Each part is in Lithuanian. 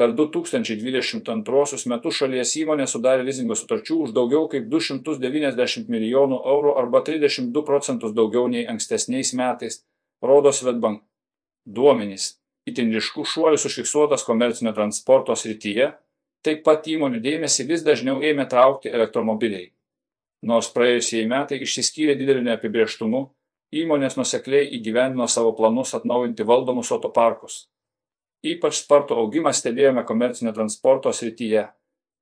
Per 2022 metus šalies įmonė sudarė lizingo sutarčių už daugiau kaip 290 milijonų eurų arba 32 procentus daugiau nei ankstesniais metais, rodo Svetbank. Duomenys. Itin ryškus šuolis užfiksuotas komercinio transporto srityje, taip pat įmonių dėmesį vis dažniau ėmė traukti elektromobiliai. Nors praėjusieji metai išsiskyrė dideliu neapibrieštumu, įmonės nusekliai įgyvendino savo planus atnaujinti valdomus autoparkus. Ypač spartų augimą stebėjome komercinio transporto srityje.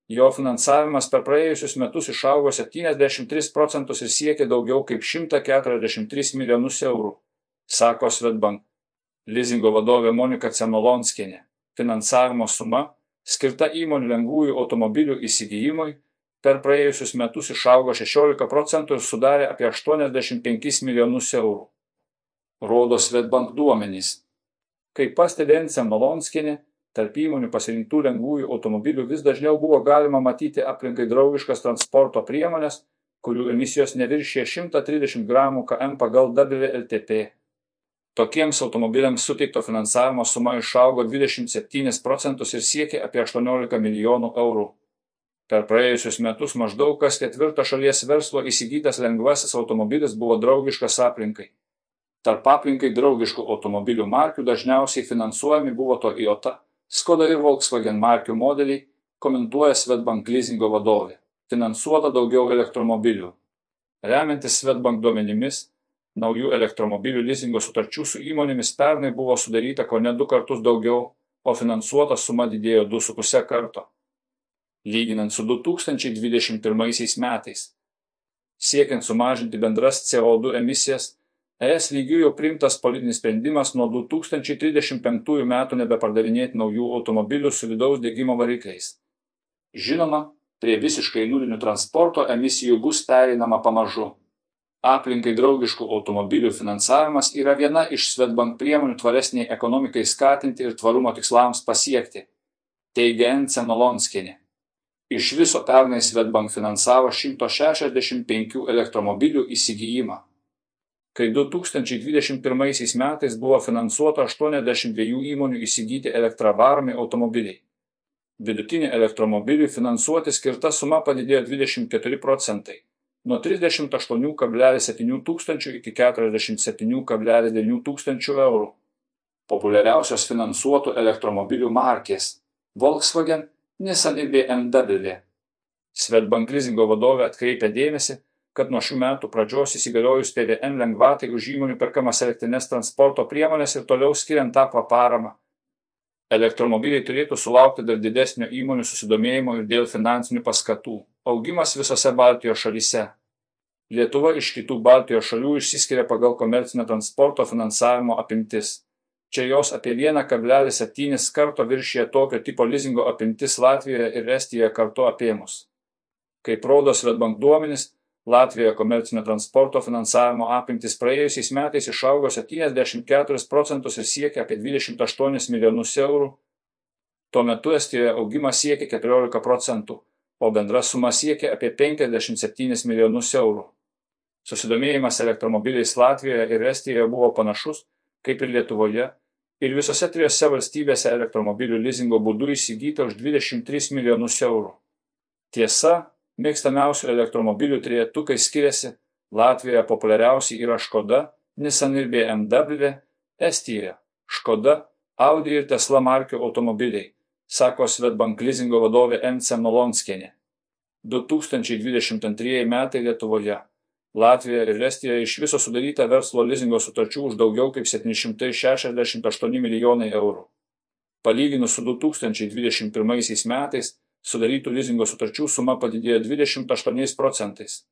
Jo finansavimas per praėjusius metus išaugo 73 procentus ir siekė daugiau kaip 143 milijonus eurų, sako Svetbank. Lizingo vadovė Monika Cenolonskinė. Finansavimo suma, skirta įmonių lengvųjų automobilių įsigijimui, per praėjusius metus išaugo 16 procentų ir sudarė apie 85 milijonus eurų. Rodo Svetbank duomenys. Kaip pastebė Ence Malonskinė, tarp įmonių pasirinktų lengvųjų automobilių vis dažniau buvo galima matyti aplinkai draugiškas transporto priemonės, kurių emisijos neviršė 130 gramų km pagal WLTP. Tokiems automobiliams suteikto finansavimo suma išaugo 27 procentus ir siekė apie 18 milijonų eurų. Per praėjusius metus maždaug kas ketvirtas šalies verslo įsigytas lengvasis automobilis buvo draugiškas aplinkai. Tarp aplinkai draugiškų automobilių markių dažniausiai finansuojami buvo Toyota, Skoda ir Volkswagen markių modeliai, komentuoja Svetbank leasingo vadovė. Finansuota daugiau elektromobilių. Remiantis Svetbank duomenimis, naujų elektromobilių leasingo sutarčių su įmonėmis pernai buvo sudaryta ko ne du kartus daugiau, o finansuota suma didėjo 2,5 karto lyginant su 2021 metais. Siekiant sumažinti bendras CO2 emisijas, ES lygių jau priimtas politinis sprendimas nuo 2035 metų nebepardavinėti naujų automobilių su vidaus degimo varikliais. Žinoma, prie visiškai nulinių transporto emisijų bus pereinama pamažu. Aplinkai draugiškų automobilių finansavimas yra viena iš Svetbank priemonių tvaresniai ekonomikai skatinti ir tvarumo tikslams pasiekti, teigia Ence Nolonskinė. Iš viso pernai Svetbank finansavo 165 elektromobilių įsigijimą. Kai 2021 metais buvo finansuota 82 įmonių įsigyti elektravaromi automobiliai. Vidutinė elektromobilių finansuoti skirta suma padidėjo 24 procentai - nuo 38,7 tūkstančių iki 47,9 tūkstančių eurų. Populiariausios finansuotų elektromobilių markės - Volkswagen Nissan ir BMW. Svetbank lizingo vadovė atkreipia dėmesį, kad nuo šių metų pradžios įsigaliojus PVM lengvatai už įmonių perkamas elektrinės transporto priemonės ir toliau skiriant tą paramą. Elektromobiliai turėtų sulaukti dar didesnio įmonių susidomėjimo ir dėl finansinių paskatų. Augimas visose Baltijos šalyse. Lietuva iš kitų Baltijos šalių išsiskiria pagal komercinio transporto finansavimo apimtis. Čia jos apie 1,7 karto viršyje tokio tipo lizingo apimtis Latvijoje ir Estijoje kartu apėmus. Kaip rodo Svetbank duomenys, Latvijoje komercinio transporto finansavimo apimtis praėjusiais metais išaugo 74 procentus ir siekia apie 28 milijonus eurų. Tuo metu Estijoje augimas siekia 14 procentų, o bendra suma siekia apie 57 milijonus eurų. Susidomėjimas elektromobiliais Latvijoje ir Estijoje buvo panašus, kaip ir Lietuvoje, ir visose trijose valstybėse elektromobilių lizingo būdu įsigyta už 23 milijonus eurų. Tiesa, mėgstamiausių elektromobilių trejetukai skiriasi, Latvijoje populiariausi yra Škoda, Nissan ir BMW, Estijoje Škoda, Audi ir Tesla markių automobiliai, sako Svetbank lizingo vadovė Ence Nolonskienė. 2022 metai Lietuvoje Latvijoje ir Estijoje iš viso sudaryta verslo lizingo sutarčių už daugiau kaip 768 milijonai eurų. Palyginus su 2021 metais sudarytų lizingo sutarčių suma padidėjo 28 procentais.